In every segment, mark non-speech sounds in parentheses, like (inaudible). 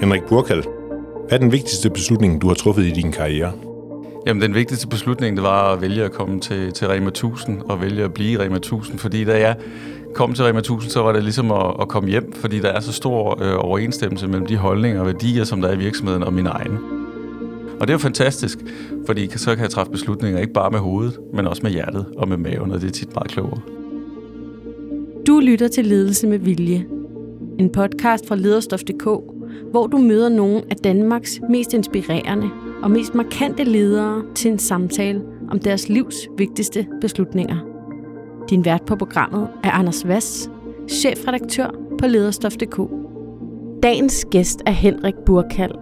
Henrik Burkald, hvad er den vigtigste beslutning, du har truffet i din karriere? Jamen, den vigtigste beslutning, det var at vælge at komme til, til Rema 1000 og vælge at blive Rema 1000, fordi da jeg kom til Rema 1000, så var det ligesom at, at komme hjem, fordi der er så stor øh, overensstemmelse mellem de holdninger og værdier, som der er i virksomheden og mine egne. Og det er jo fantastisk, fordi så kan jeg træffe beslutninger ikke bare med hovedet, men også med hjertet og med maven, og det er tit meget klogere. Du lytter til Ledelse med Vilje. En podcast fra lederstof.dk, hvor du møder nogle af Danmarks mest inspirerende og mest markante ledere til en samtale om deres livs vigtigste beslutninger. Din vært på programmet er Anders Vass, chefredaktør på lederstof.dk. Dagens gæst er Henrik Burkald.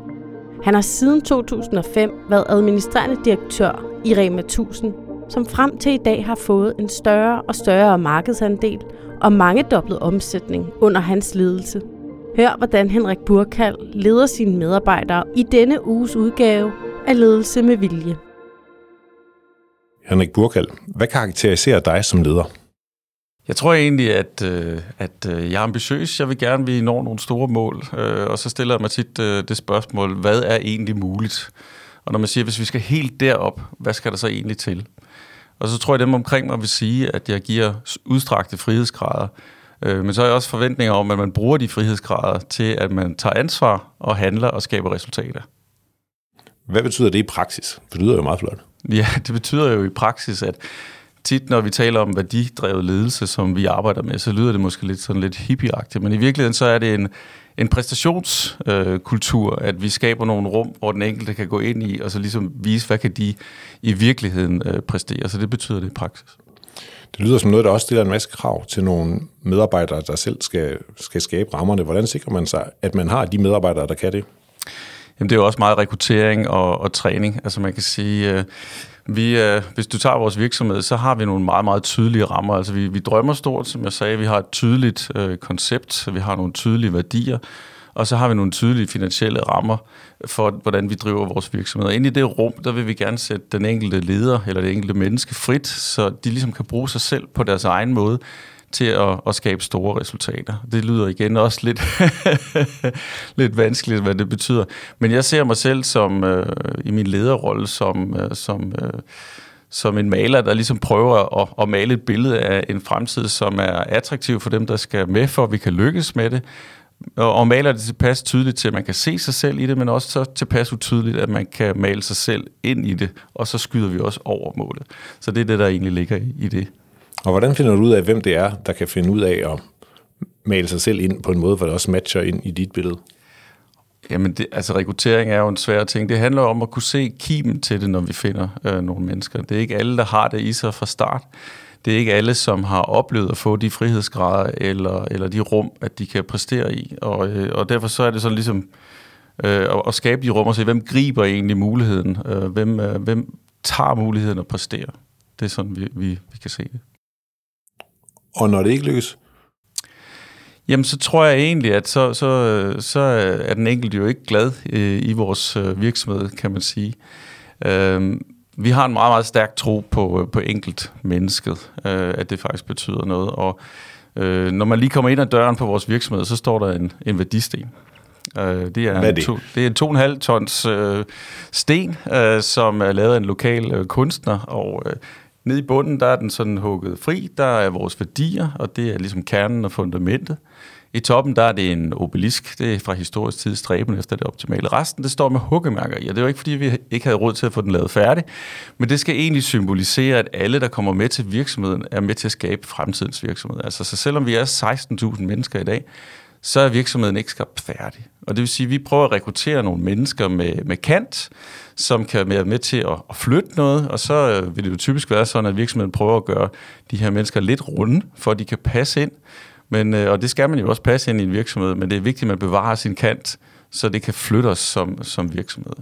Han har siden 2005 været administrerende direktør i Rema 1000, som frem til i dag har fået en større og større markedsandel og mange dobblet omsætning under hans ledelse. Hør, hvordan Henrik Burkald leder sine medarbejdere i denne uges udgave af Ledelse med Vilje. Henrik Burkald, hvad karakteriserer dig som leder? Jeg tror egentlig, at, øh, at øh, jeg er ambitiøs. Jeg vil gerne, vi når nogle store mål. Øh, og så stiller jeg mig tit det spørgsmål, hvad er egentlig muligt? Og når man siger, hvis vi skal helt derop, hvad skal der så egentlig til? Og så tror jeg, at dem omkring mig vil sige, at jeg giver udstrakte frihedsgrader. Men så har jeg også forventninger om, at man bruger de frihedsgrader til, at man tager ansvar og handler og skaber resultater. Hvad betyder det i praksis? Det lyder jo meget flot. Ja, det betyder jo i praksis, at tit, når vi taler om værdidrevet ledelse, som vi arbejder med, så lyder det måske lidt sådan lidt hippieagtigt, men i virkeligheden så er det en, en præstationskultur, øh, at vi skaber nogle rum, hvor den enkelte kan gå ind i, og så ligesom vise, hvad kan de i virkeligheden øh, præstere. Så det betyder det i praksis. Det lyder som noget, der også stiller en masse krav til nogle medarbejdere, der selv skal, skal skabe rammerne. Hvordan sikrer man sig, at man har de medarbejdere, der kan det? Jamen, det er jo også meget rekruttering og, og træning. Altså man kan sige, øh, vi, øh, hvis du tager vores virksomhed, så har vi nogle meget, meget tydelige rammer. Altså vi, vi drømmer stort, som jeg sagde. Vi har et tydeligt øh, koncept, vi har nogle tydelige værdier, og så har vi nogle tydelige finansielle rammer for, hvordan vi driver vores virksomhed. Og ind i det rum, der vil vi gerne sætte den enkelte leder eller det enkelte menneske frit, så de ligesom kan bruge sig selv på deres egen måde til at, at skabe store resultater. Det lyder igen også lidt, (laughs) lidt vanskeligt, hvad det betyder. Men jeg ser mig selv som øh, i min lederrolle som, øh, som, øh, som en maler, der ligesom prøver at, at male et billede af en fremtid, som er attraktiv for dem, der skal med, for at vi kan lykkes med det. Og, og maler det tilpas tydeligt til, at man kan se sig selv i det, men også så tilpas utydeligt, at man kan male sig selv ind i det, og så skyder vi også over målet. Så det er det, der egentlig ligger i, i det. Og hvordan finder du ud af, hvem det er, der kan finde ud af at male sig selv ind på en måde, hvor det også matcher ind i dit billede? Jamen, det, altså rekruttering er jo en svær ting. Det handler om at kunne se kimen til det, når vi finder øh, nogle mennesker. Det er ikke alle, der har det i sig fra start. Det er ikke alle, som har oplevet at få de frihedsgrader eller, eller de rum, at de kan præstere i. Og, øh, og derfor så er det sådan ligesom øh, at, at skabe de rum og se, hvem griber egentlig muligheden? Øh, hvem, øh, hvem tager muligheden at præstere? Det er sådan, vi, vi, vi kan se det. Og når det ikke lykkes? Jamen, så tror jeg egentlig, at så, så, så er den enkelte jo ikke glad øh, i vores øh, virksomhed, kan man sige. Øh, vi har en meget, meget stærk tro på, øh, på enkelt mennesket, øh, at det faktisk betyder noget. Og øh, når man lige kommer ind ad døren på vores virksomhed, så står der en, en værdisten. Øh, det er, Hvad er det? To, det er en to og en halv tons øh, sten, øh, som er lavet af en lokal øh, kunstner, og øh, Nede i bunden, der er den sådan hugget fri. Der er vores værdier, og det er ligesom kernen og fundamentet. I toppen, der er det en obelisk. Det er fra historisk tid stræben efter det optimale. Resten, det står med hukkemærker i, og det er jo ikke, fordi vi ikke havde råd til at få den lavet færdig. Men det skal egentlig symbolisere, at alle, der kommer med til virksomheden, er med til at skabe fremtidens virksomhed. Altså, så selvom vi er 16.000 mennesker i dag, så er virksomheden ikke skabt færdig. Og det vil sige, at vi prøver at rekruttere nogle mennesker med, med kant, som kan være med til at, at flytte noget, og så øh, vil det jo typisk være sådan, at virksomheden prøver at gøre de her mennesker lidt runde, for at de kan passe ind. Men, øh, og det skal man jo også passe ind i en virksomhed, men det er vigtigt, at man bevarer sin kant, så det kan flytte os som, som virksomhed.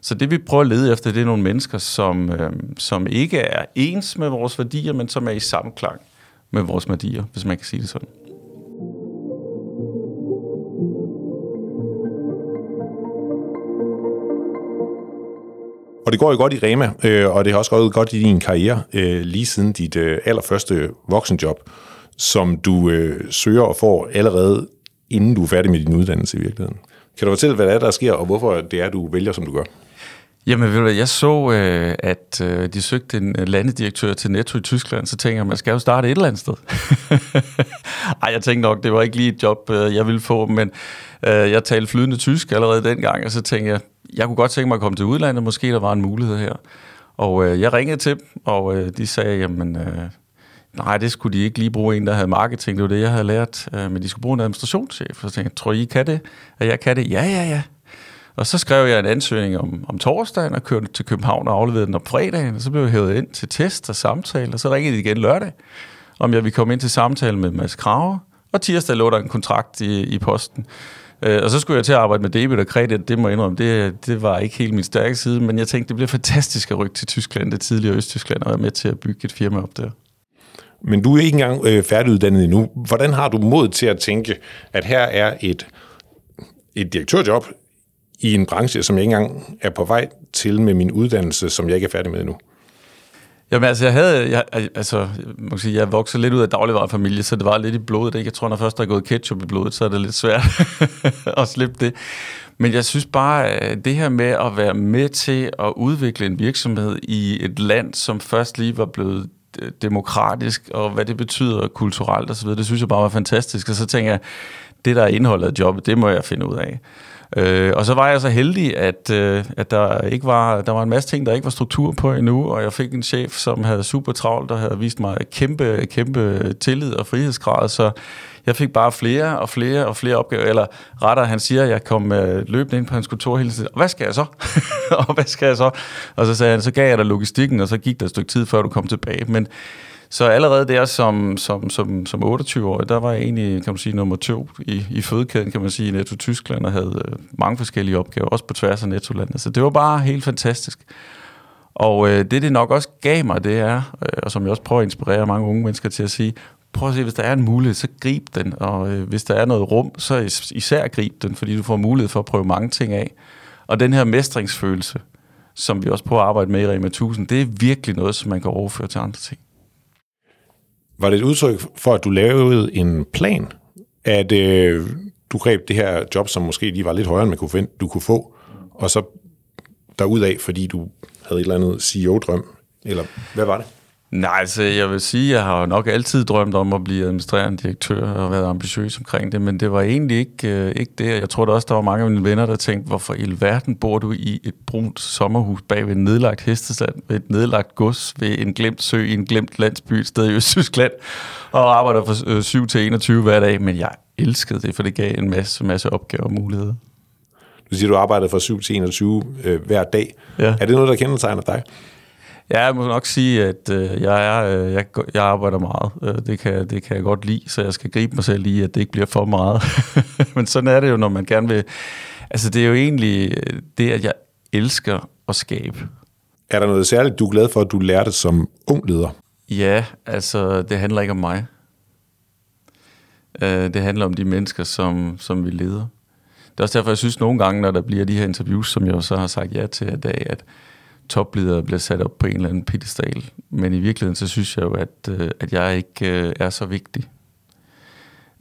Så det vi prøver at lede efter, det er nogle mennesker, som, øh, som ikke er ens med vores værdier, men som er i samklang med vores værdier, hvis man kan sige det sådan. Og det går jo godt i Rema, øh, og det har også gået godt i din karriere, øh, lige siden dit øh, allerførste voksenjob, som du øh, søger og får allerede, inden du er færdig med din uddannelse i virkeligheden. Kan du fortælle, hvad det er, der sker, og hvorfor det er, du vælger, som du gør? Jamen, jeg så, øh, at øh, de søgte en øh, landedirektør til Netto i Tyskland, så tænker jeg, man skal jo starte et eller andet sted. (laughs) Ej, jeg tænkte nok, det var ikke lige et job, øh, jeg ville få, men øh, jeg talte flydende tysk allerede dengang, og så tænkte jeg, jeg kunne godt tænke mig at komme til udlandet, måske der var en mulighed her. Og øh, jeg ringede til dem, og øh, de sagde, jamen, øh, nej, det skulle de ikke lige bruge en, der havde marketing, det var det, jeg havde lært, øh, men de skulle bruge en administrationschef. Så tænkte jeg, tror I kan det? At jeg kan det? Ja, ja, ja. Og så skrev jeg en ansøgning om, om torsdagen og kørte til København og afleverede den om fredagen, og så blev jeg hævet ind til test og samtale, og så ringede de igen lørdag, om jeg ville komme ind til samtale med Mads Krager, og tirsdag lå der en kontrakt i, i posten. Øh, og så skulle jeg til at arbejde med debit og kredit, det må jeg indrømme, det, det var ikke helt min stærke side, men jeg tænkte, det bliver fantastisk at rykke til Tyskland, det tidligere Østtyskland, og være med til at bygge et firma op der. Men du er ikke engang øh, færdiguddannet endnu. Hvordan har du mod til at tænke, at her er et, et direktørjob i en branche, som jeg ikke engang er på vej til med min uddannelse, som jeg ikke er færdig med endnu? Jamen altså, jeg havde, jeg, altså, man kan sige, jeg voksede lidt ud af dagligvarerfamilie, så det var lidt i blodet. Ikke? Jeg tror, når først der er gået ketchup i blodet, så er det lidt svært (laughs) at slippe det. Men jeg synes bare, øh, det her med at være med til at udvikle en virksomhed i et land, som først lige var blevet Øh, demokratisk, og hvad det betyder kulturelt osv., det synes jeg bare var fantastisk. Og så tænker jeg, det der er indholdet af jobbet, det må jeg finde ud af. Øh, og så var jeg så heldig, at, øh, at der ikke var der var en masse ting, der ikke var struktur på endnu, og jeg fik en chef, som havde super travlt, og havde vist mig kæmpe, kæmpe tillid og frihedsgrad, så jeg fik bare flere og flere og flere opgaver, eller rettere, han siger, at jeg kom øh, løbende ind på hans kontor hele tiden, og hvad skal jeg så? (laughs) og hvad skal jeg så? Og så sagde han, så gav jeg dig logistikken, og så gik der et stykke tid, før du kom tilbage. Men så allerede der som, som, som, som 28-årig, der var jeg egentlig, kan man sige, nummer to i, i fødekæden, kan man sige, i Netto Tyskland, og havde øh, mange forskellige opgaver, også på tværs af Netto-landet. Så det var bare helt fantastisk. Og øh, det, det nok også gav mig, det er, øh, og som jeg også prøver at inspirere mange unge mennesker til at sige, prøv at se, hvis der er en mulighed, så grib den. Og øh, hvis der er noget rum, så især grib den, fordi du får mulighed for at prøve mange ting af. Og den her mestringsfølelse, som vi også prøver at arbejde med i Rema 1000, det er virkelig noget, som man kan overføre til andre ting. Var det et udtryk for, at du lavede en plan, at øh, du greb det her job, som måske lige var lidt højere, end man kunne forvente, du kunne få, og så derudaf, fordi du havde et eller andet CEO-drøm, eller hvad var det? Nej, altså jeg vil sige, jeg har nok altid drømt om at blive administrerende direktør og været ambitiøs omkring det, men det var egentlig ikke, øh, ikke det. Jeg tror da også, der var mange af mine venner, der tænkte, hvorfor i verden bor du i et brunt sommerhus bag ved en nedlagt hestestand, ved et nedlagt gods, ved en glemt sø i en glemt landsby et sted i (laughs) Østtyskland, og arbejder fra øh, 7 til 21 hver dag, men jeg elskede det, for det gav en masse, masse opgaver og muligheder. Du siger, du arbejdede fra 7 til 21 øh, hver dag. Ja. Er det noget, der kendetegner dig? Ja, jeg må nok sige, at øh, jeg, er, øh, jeg, jeg arbejder meget. Øh, det, kan, det kan jeg godt lide, så jeg skal gribe mig selv i, at det ikke bliver for meget. (laughs) Men sådan er det jo, når man gerne vil... Altså, det er jo egentlig øh, det, at jeg elsker at skabe. Er der noget særligt, du er glad for, at du lærte som ung leder? Ja, altså, det handler ikke om mig. Øh, det handler om de mennesker, som, som vi leder. Det er også derfor, jeg synes nogle gange, når der bliver de her interviews, som jeg så har sagt ja til i dag, at topledere bliver sat op på en eller anden pedestal. Men i virkeligheden, så synes jeg jo, at, øh, at jeg ikke øh, er så vigtig.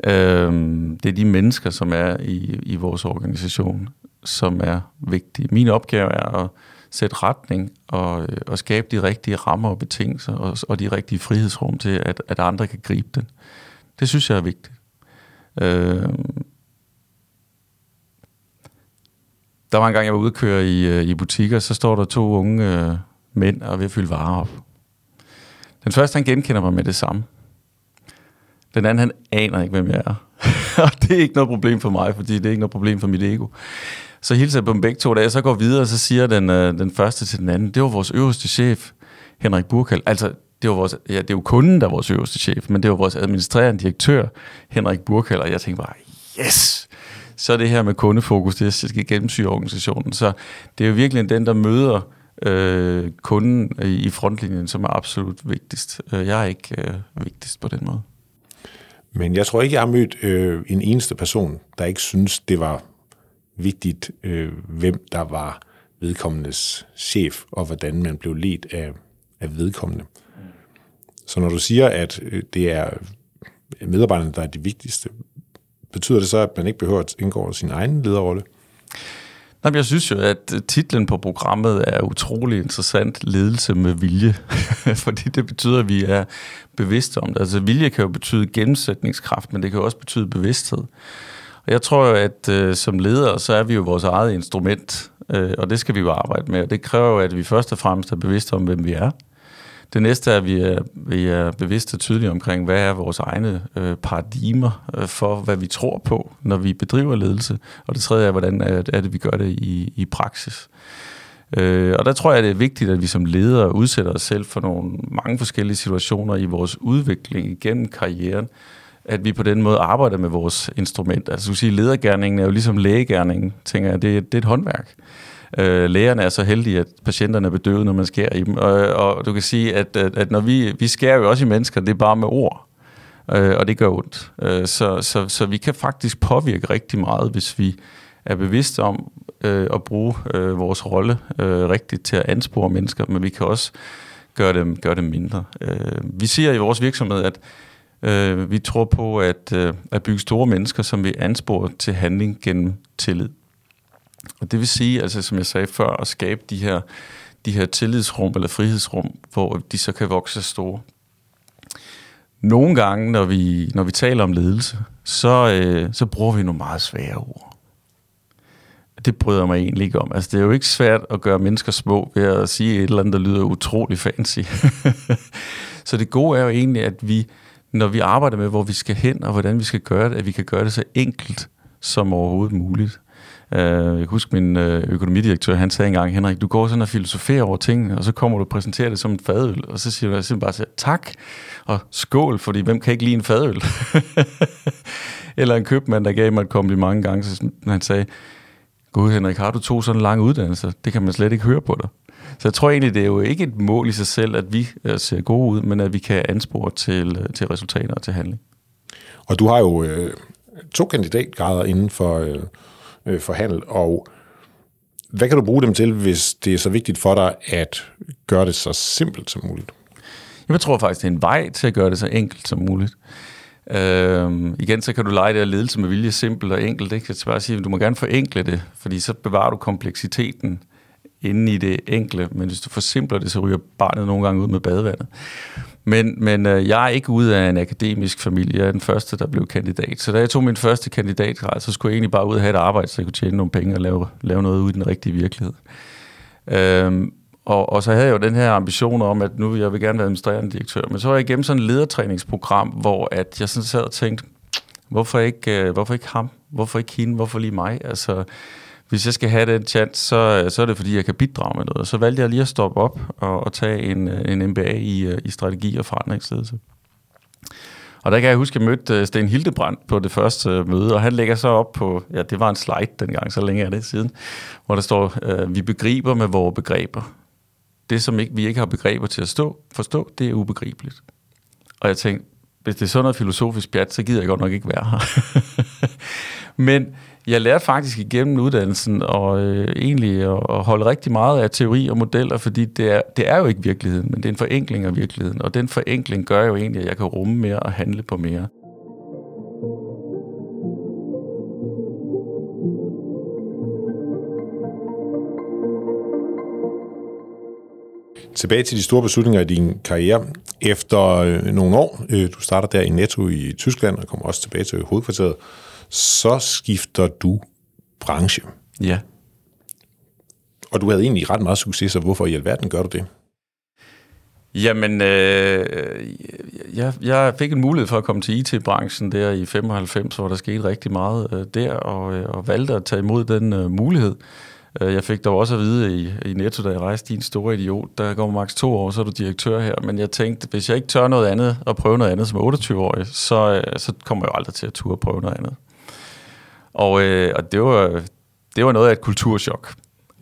Øhm, det er de mennesker, som er i, i vores organisation, som er vigtige. Min opgave er at sætte retning og, øh, og skabe de rigtige rammer og betingelser og, og de rigtige frihedsrum til, at, at andre kan gribe den. Det synes jeg er vigtigt. Øh, Der var en gang, jeg var ude at køre i, øh, i butikker, så står der to unge øh, mænd og er ved at fylde varer op. Den første, han genkender mig med det samme. Den anden, han aner ikke, hvem jeg er. (laughs) og det er ikke noget problem for mig, fordi det er ikke noget problem for mit ego. Så hilser jeg på dem begge to dage, så går videre, og så siger den, øh, den første til den anden, det var vores øverste chef, Henrik Burkald. Altså, det var, vores, ja, det er jo kunden, der er vores øverste chef, men det var vores administrerende direktør, Henrik Burkald, og jeg tænkte bare, yes! Så er det her med kundefokus, det skal gennemsyre organisationen. Så det er jo virkelig den, der møder øh, kunden i frontlinjen, som er absolut vigtigst. Øh, jeg er ikke øh, vigtigst på den måde. Men jeg tror ikke, jeg har mødt øh, en eneste person, der ikke synes, det var vigtigt, øh, hvem der var vedkommendes chef, og hvordan man blev ledt af, af vedkommende. Så når du siger, at øh, det er medarbejderne, der er de vigtigste, betyder det så, at man ikke behøver at indgå sin egen lederrolle? Nej, jeg synes jo, at titlen på programmet er utrolig interessant, ledelse med vilje, (laughs) fordi det betyder, at vi er bevidste om det. Altså vilje kan jo betyde gennemsætningskraft, men det kan jo også betyde bevidsthed. Og jeg tror jo, at øh, som ledere, så er vi jo vores eget instrument, øh, og det skal vi jo arbejde med. Og det kræver jo, at vi først og fremmest er bevidste om, hvem vi er. Det næste er, at vi er, vi er bevidste og tydelige omkring, hvad er vores egne øh, paradigmer øh, for, hvad vi tror på, når vi bedriver ledelse. Og det tredje er, hvordan er, er det, vi gør det i, i praksis. Øh, og der tror jeg, det er vigtigt, at vi som ledere udsætter os selv for nogle mange forskellige situationer i vores udvikling igennem karrieren, at vi på den måde arbejder med vores instrument. Altså, du sige, ledergærningen er jo ligesom lægegærningen, tænker jeg, det, det er et håndværk. Øh, lægerne er så heldige, at patienterne er bedøvet, når man skærer i dem. Og, og du kan sige, at, at, at når vi, vi skærer jo også i mennesker, det er bare med ord. Øh, og det gør ondt. Øh, så, så, så vi kan faktisk påvirke rigtig meget, hvis vi er bevidste om øh, at bruge øh, vores rolle øh, rigtigt til at anspore mennesker, men vi kan også gøre dem, gøre dem mindre. Øh, vi siger i vores virksomhed, at øh, vi tror på at, øh, at bygge store mennesker, som vi anspore til handling gennem tillid. Og det vil sige, altså som jeg sagde før, at skabe de her, de her tillidsrum eller frihedsrum, hvor de så kan vokse store. Nogle gange, når vi, når vi taler om ledelse, så, øh, så bruger vi nogle meget svære ord. Det bryder mig egentlig ikke om. Altså, det er jo ikke svært at gøre mennesker små ved at sige et eller andet, der lyder utrolig fancy. (laughs) så det gode er jo egentlig, at vi, når vi arbejder med, hvor vi skal hen, og hvordan vi skal gøre det, at vi kan gøre det så enkelt som overhovedet muligt. Øh, jeg kan huske min øh, økonomidirektør, han sagde engang, Henrik, du går sådan og filosoferer over ting, og så kommer du og præsenterer det som en fadøl, og så siger du simpelthen bare, tak, og skål, fordi hvem kan ikke lide en fadøl? (laughs) Eller en købmand, der gav mig et kompliment gange, så han sagde, Gud Henrik, har du to sådan lange uddannelser? Det kan man slet ikke høre på dig. Så jeg tror egentlig, det er jo ikke et mål i sig selv, at vi øh, ser gode ud, men at vi kan anspore til, til resultater og til handling. Og du har jo øh, to kandidatgrader inden for, øh, øh, for handel, og hvad kan du bruge dem til, hvis det er så vigtigt for dig at gøre det så simpelt som muligt? Jeg tror faktisk, det er en vej til at gøre det så enkelt som muligt. Øhm, igen, så kan du lege det at ledelse med vilje simpelt og enkelt. Ikke? Jeg skal bare sige, at du må gerne forenkle det, fordi så bevarer du kompleksiteten inde i det enkle, men hvis du forsimpler det, så ryger barnet nogle gange ud med badevandet. Men, men øh, jeg er ikke ude af en akademisk familie. Jeg er den første, der blev kandidat. Så da jeg tog min første kandidatgrad, så skulle jeg egentlig bare ud og have et arbejde, så jeg kunne tjene nogle penge og lave, lave noget ud i den rigtige virkelighed. Øhm, og, og så havde jeg jo den her ambition om, at nu jeg vil gerne være administrerende direktør. Men så var jeg igennem sådan et ledertræningsprogram, hvor at jeg sådan sad og tænkte, hvorfor ikke, øh, hvorfor ikke ham? Hvorfor ikke hende? Hvorfor lige mig? Altså, hvis jeg skal have den chance, så, øh, så er det fordi, jeg kan bidrage med noget. Så valgte jeg lige at stoppe op og, og tage en, øh, en MBA i, øh, i strategi og forandringsledelse. Og der kan jeg huske, at jeg mødte Sten Hildebrandt på det første møde, og han lægger så op på, ja, det var en slide dengang, så længe er det siden, hvor der står, vi begriber med vores begreber det, som ikke, vi ikke har begreber til at stå, forstå, det er ubegribeligt. Og jeg tænkte, hvis det er sådan noget filosofisk pjat, så gider jeg godt nok ikke være her. (laughs) Men jeg lærte faktisk igennem uddannelsen og øh, egentlig at, at holde rigtig meget af teori og modeller, fordi det er, det er jo ikke virkeligheden, men det er en forenkling af virkeligheden. Og den forenkling gør jo egentlig, at jeg kan rumme mere og handle på mere. Tilbage til de store beslutninger i din karriere. Efter øh, nogle år, øh, du starter der i Netto i Tyskland og kommer også tilbage til hovedkvarteret, så skifter du branche. Ja. Og du havde egentlig ret meget succes, så hvorfor i alverden gør du det? Jamen, øh, jeg, jeg fik en mulighed for at komme til IT-branchen der i 95, hvor der skete rigtig meget øh, der, og, øh, og valgte at tage imod den øh, mulighed. Øh, jeg fik dog også at vide i, i Netto, da jeg rejste, din store idiot, der går maks to år, så er du direktør her. Men jeg tænkte, hvis jeg ikke tør noget andet og prøve noget andet som 28-årig, så, øh, så kommer jeg jo aldrig til at turde prøve noget andet. Og, øh, og det, var, det var noget af et kulturschok.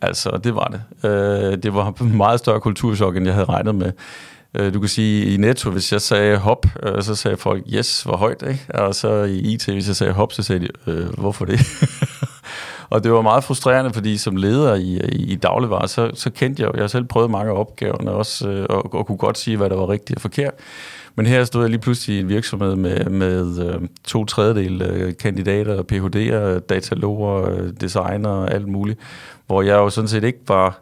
Altså, det var det. Øh, det var en (laughs) meget større kulturschok, end jeg havde regnet med. Øh, du kan sige, i Netto, hvis jeg sagde hop, øh, så sagde folk, yes, hvor højt, ikke? Og så i IT, hvis jeg sagde hop, så sagde de, øh, hvorfor det? (laughs) Og det var meget frustrerende, fordi som leder i, i, i dagligvarer, så, så kendte jeg jo, jeg selv prøvet mange af opgaverne også, øh, og, og kunne godt sige, hvad der var rigtigt og forkert. Men her stod jeg lige pludselig i en virksomhed med, med øh, to tredjedel øh, kandidater, PhD'er, dataloger, øh, designer og alt muligt, hvor jeg jo sådan set ikke var,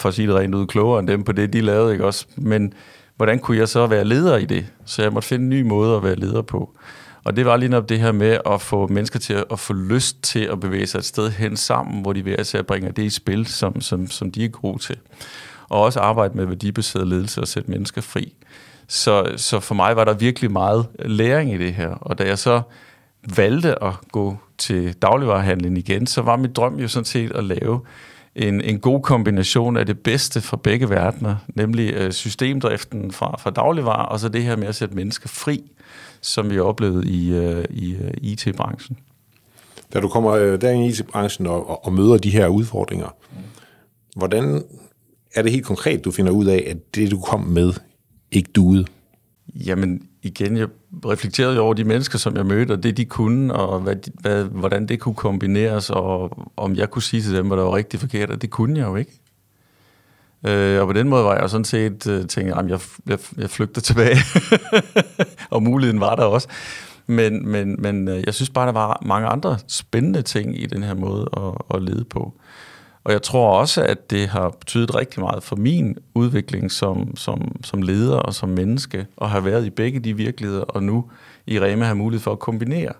for at sige det rent ud, klogere end dem på det, de lavede, ikke også? Men hvordan kunne jeg så være leder i det? Så jeg måtte finde en ny måde at være leder på. Og det var lige nok det her med at få mennesker til at få lyst til at bevæge sig et sted hen sammen, hvor de vil til at bringe det i spil, som, som, som de er gode til. Og også arbejde med værdibaseret ledelse og sætte mennesker fri. Så, så for mig var der virkelig meget læring i det her. Og da jeg så valgte at gå til dagligvarerhandlen igen, så var mit drøm jo sådan set at lave en, en god kombination af det bedste fra begge verdener, nemlig øh, systemdriften fra, fra dagligvarer, og så det her med at sætte mennesker fri, som vi oplevede i, øh, i øh, IT-branchen. Da du kommer øh, derind i IT-branchen og, og, og møder de her udfordringer, mm. hvordan er det helt konkret, du finder ud af, at det, du kom med, ikke duede? Jamen igen, jeg reflekterede jo over de mennesker, som jeg mødte, og det de kunne, og hvad, hvad, hvordan det kunne kombineres, og om jeg kunne sige til dem, hvad der var rigtig forkert, og det kunne jeg jo ikke. Øh, og på den måde var jeg sådan set øh, tænkt, at jeg, jeg, jeg flygter tilbage, (laughs) og muligheden var der også. Men, men, men øh, jeg synes bare, der var mange andre spændende ting i den her måde at, at lede på. Og jeg tror også, at det har betydet rigtig meget for min udvikling som, som, som leder og som menneske, at have været i begge de virkeligheder, og nu i Rema har mulighed for at kombinere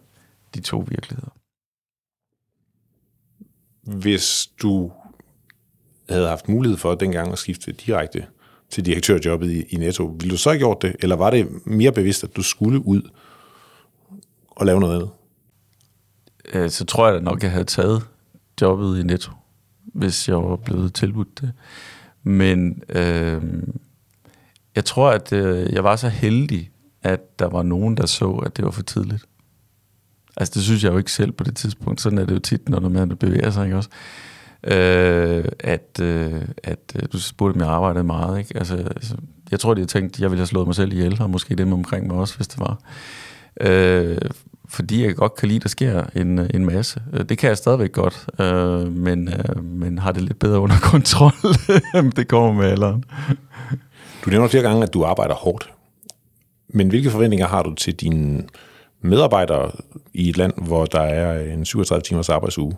de to virkeligheder. Hvis du havde haft mulighed for dengang at skifte direkte til direktørjobbet i, i Netto, ville du så have gjort det, eller var det mere bevidst, at du skulle ud og lave noget andet? Øh, så tror jeg da nok, at jeg havde taget jobbet i Netto hvis jeg var blevet tilbudt det. Men øh, jeg tror, at øh, jeg var så heldig, at der var nogen, der så, at det var for tidligt. Altså, det synes jeg jo ikke selv på det tidspunkt. Sådan er det jo tit, når man bevæger sig, ikke også? Øh, at, øh, at øh, du spurgte, om jeg arbejdede meget, ikke? Altså, altså jeg tror, de har tænkt, at jeg ville have slået mig selv ihjel, og måske dem omkring mig også, hvis det var. Øh, fordi jeg godt kan lide, at der sker en, en masse. Øh, det kan jeg stadigvæk godt, øh, men, øh, men har det lidt bedre under (laughs) kontrol. det kommer med alderen. Du nævner flere gange, at du arbejder hårdt. Men hvilke forventninger har du til dine medarbejdere i et land, hvor der er en 37 timers arbejdsuge?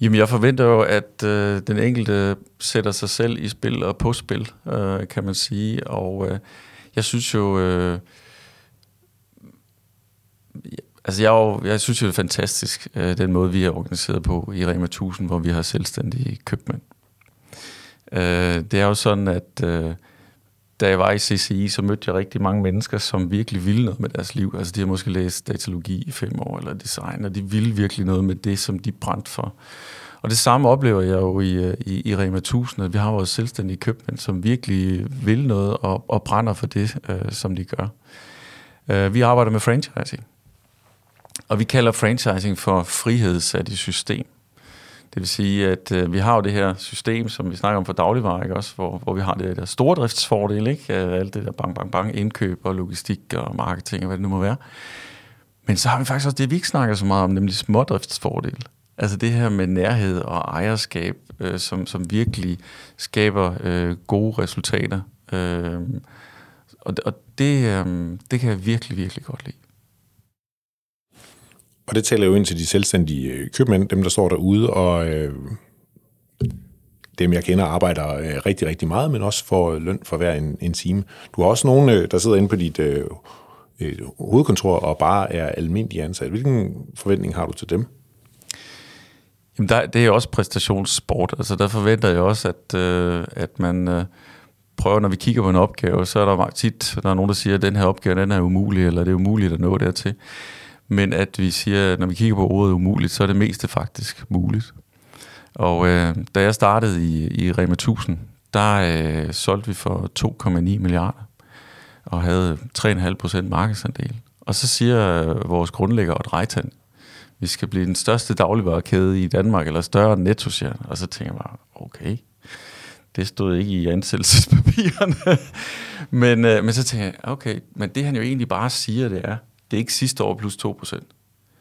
Jamen, jeg forventer jo, at øh, den enkelte sætter sig selv i spil og på spil, øh, kan man sige. Og øh, jeg synes jo... Øh, Altså, jeg, jo, jeg synes jo, det er fantastisk, øh, den måde, vi er organiseret på i Rema 1000, hvor vi har selvstændige købmænd. Øh, det er jo sådan, at øh, da jeg var i CCI, så mødte jeg rigtig mange mennesker, som virkelig ville noget med deres liv. Altså, de har måske læst datalogi i fem år, eller design, og de ville virkelig noget med det, som de brændte for. Og det samme oplever jeg jo i, øh, i, i Rema 1000, at vi har vores selvstændige købmænd, som virkelig vil noget og, og brænder for det, øh, som de gør. Øh, vi arbejder med franchising. Og vi kalder franchising for frihedsat i system. Det vil sige, at øh, vi har jo det her system, som vi snakker om for dagligvarer, ikke? Også, hvor, hvor vi har det der stordriftsfordel, ikke? alt det der bang, bang, bang, indkøb og logistik og marketing og hvad det nu må være. Men så har vi faktisk også det, vi ikke snakker så meget om, nemlig smådriftsfordel. Altså det her med nærhed og ejerskab, øh, som, som virkelig skaber øh, gode resultater. Øh, og og det, øh, det kan jeg virkelig, virkelig godt lide. Og det taler jo ind til de selvstændige øh, købmænd, dem der står derude, og øh, dem jeg kender arbejder øh, rigtig, rigtig meget, men også får løn for hver en, en time. Du har også nogen, øh, der sidder inde på dit øh, øh, hovedkontor og bare er almindelige ansat. Hvilken forventning har du til dem? Jamen der, det er også præstationssport. Altså der forventer jeg også, at, øh, at man øh, prøver, når vi kigger på en opgave, så er der tit, der er nogen, der siger, at den her opgave den er umulig, eller det er umuligt at nå dertil men at vi siger, at når vi kigger på ordet umuligt, så er det meste faktisk muligt. Og øh, da jeg startede i, i Rema 1000, der øh, solgte vi for 2,9 milliarder og havde 3,5 procent markedsandel. Og så siger øh, vores grundlægger og Reitan, vi skal blive den største dagligvarekæde i Danmark, eller større end Netto, siger Og så tænker jeg bare, okay, det stod ikke i ansættelsespapirerne. (laughs) men, øh, men så tænker jeg, okay, men det han jo egentlig bare siger, det er, det er ikke sidste år plus 2%.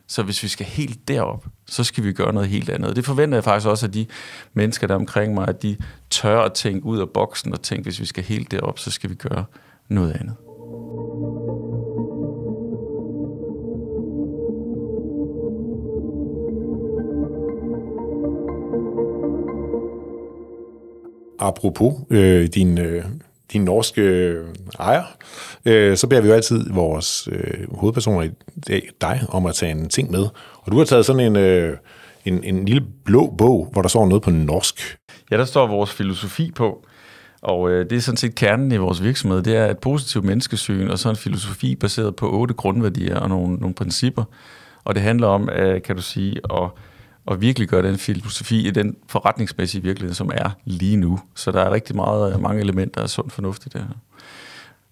Så hvis vi skal helt derop, så skal vi gøre noget helt andet. Det forventer jeg faktisk også af de mennesker, der er omkring mig, at de tør at tænke ud af boksen og tænke, hvis vi skal helt derop, så skal vi gøre noget andet. apropos øh, din, øh, din norske øh, ejer, øh, så beder vi jo altid vores øh, hovedpersoner i dag, dig om at tage en ting med. Og du har taget sådan en, øh, en, en lille blå bog, hvor der står noget på norsk. Ja, der står vores filosofi på. Og øh, det er sådan set kernen i vores virksomhed. Det er et positivt menneskesyn og så en filosofi baseret på otte grundværdier og nogle, nogle principper. Og det handler om, øh, kan du sige, at og virkelig gøre den filosofi i den forretningsmæssige virkelighed, som er lige nu. Så der er rigtig meget, øh, mange elementer af sund fornuft i det her.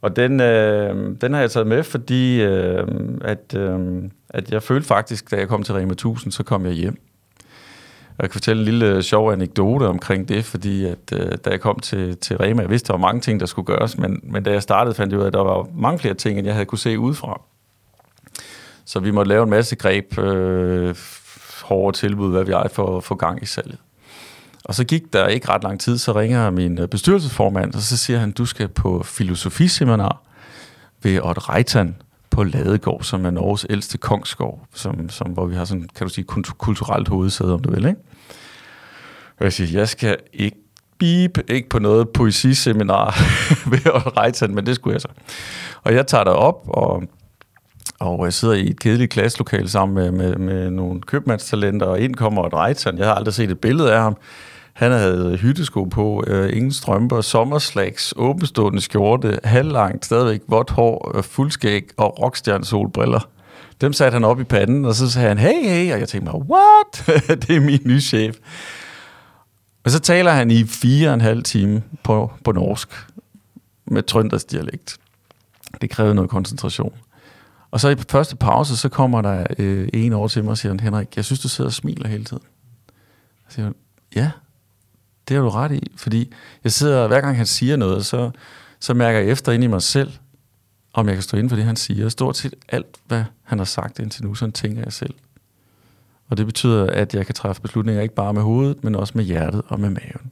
Og den, øh, den har jeg taget med, fordi øh, at, øh, at jeg følte faktisk, da jeg kom til Rema 1000, så kom jeg hjem. Og jeg kan fortælle en lille øh, sjov anekdote omkring det, fordi at, øh, da jeg kom til, til Rema, jeg vidste, der var mange ting, der skulle gøres, men, men da jeg startede, fandt jeg ud af, at der var mange flere ting, end jeg havde kunne se udefra. Så vi måtte lave en masse greb øh, hårdere tilbud, hvad vi er for at få gang i salget. Og så gik der ikke ret lang tid, så ringer min øh, bestyrelsesformand, og så siger han, du skal på filosofiseminar ved Odd Reitan på Ladegård, som er Norges ældste kongsgård, som, som, hvor vi har sådan, kan du sige, kulturelt hovedsæde, om du vil, ikke? Og jeg siger, jeg skal ikke beep, ikke på noget poesiseminar (laughs) ved Odd Reitan, men det skulle jeg så. Og jeg tager op og og jeg sidder i et kedeligt klasselokale sammen med, med, med nogle købmandstalenter, og ind kommer et rejtan. Jeg har aldrig set et billede af ham. Han havde hyttesko på, øh, ingen strømper, sommerslags, åbenstående skjorte, halvlangt, stadigvæk vådt hår, øh, fuldskæg og rockstjernesolbriller. Dem satte han op i panden, og så sagde han, hey, hey, og jeg tænkte mig, what? (laughs) det er min nye chef. Og så taler han i fire og en halv time på, på norsk, med trøndersdialekt. Det krævede noget koncentration. Og så i første pause, så kommer der øh, en over til mig og siger, Henrik, jeg synes, du sidder og smiler hele tiden. Jeg siger, ja, det har du ret i, fordi jeg sidder, hver gang han siger noget, så, så mærker jeg efter ind i mig selv, om jeg kan stå inden for det, han siger. Stort set alt, hvad han har sagt indtil nu, sådan tænker jeg selv. Og det betyder, at jeg kan træffe beslutninger ikke bare med hovedet, men også med hjertet og med maven.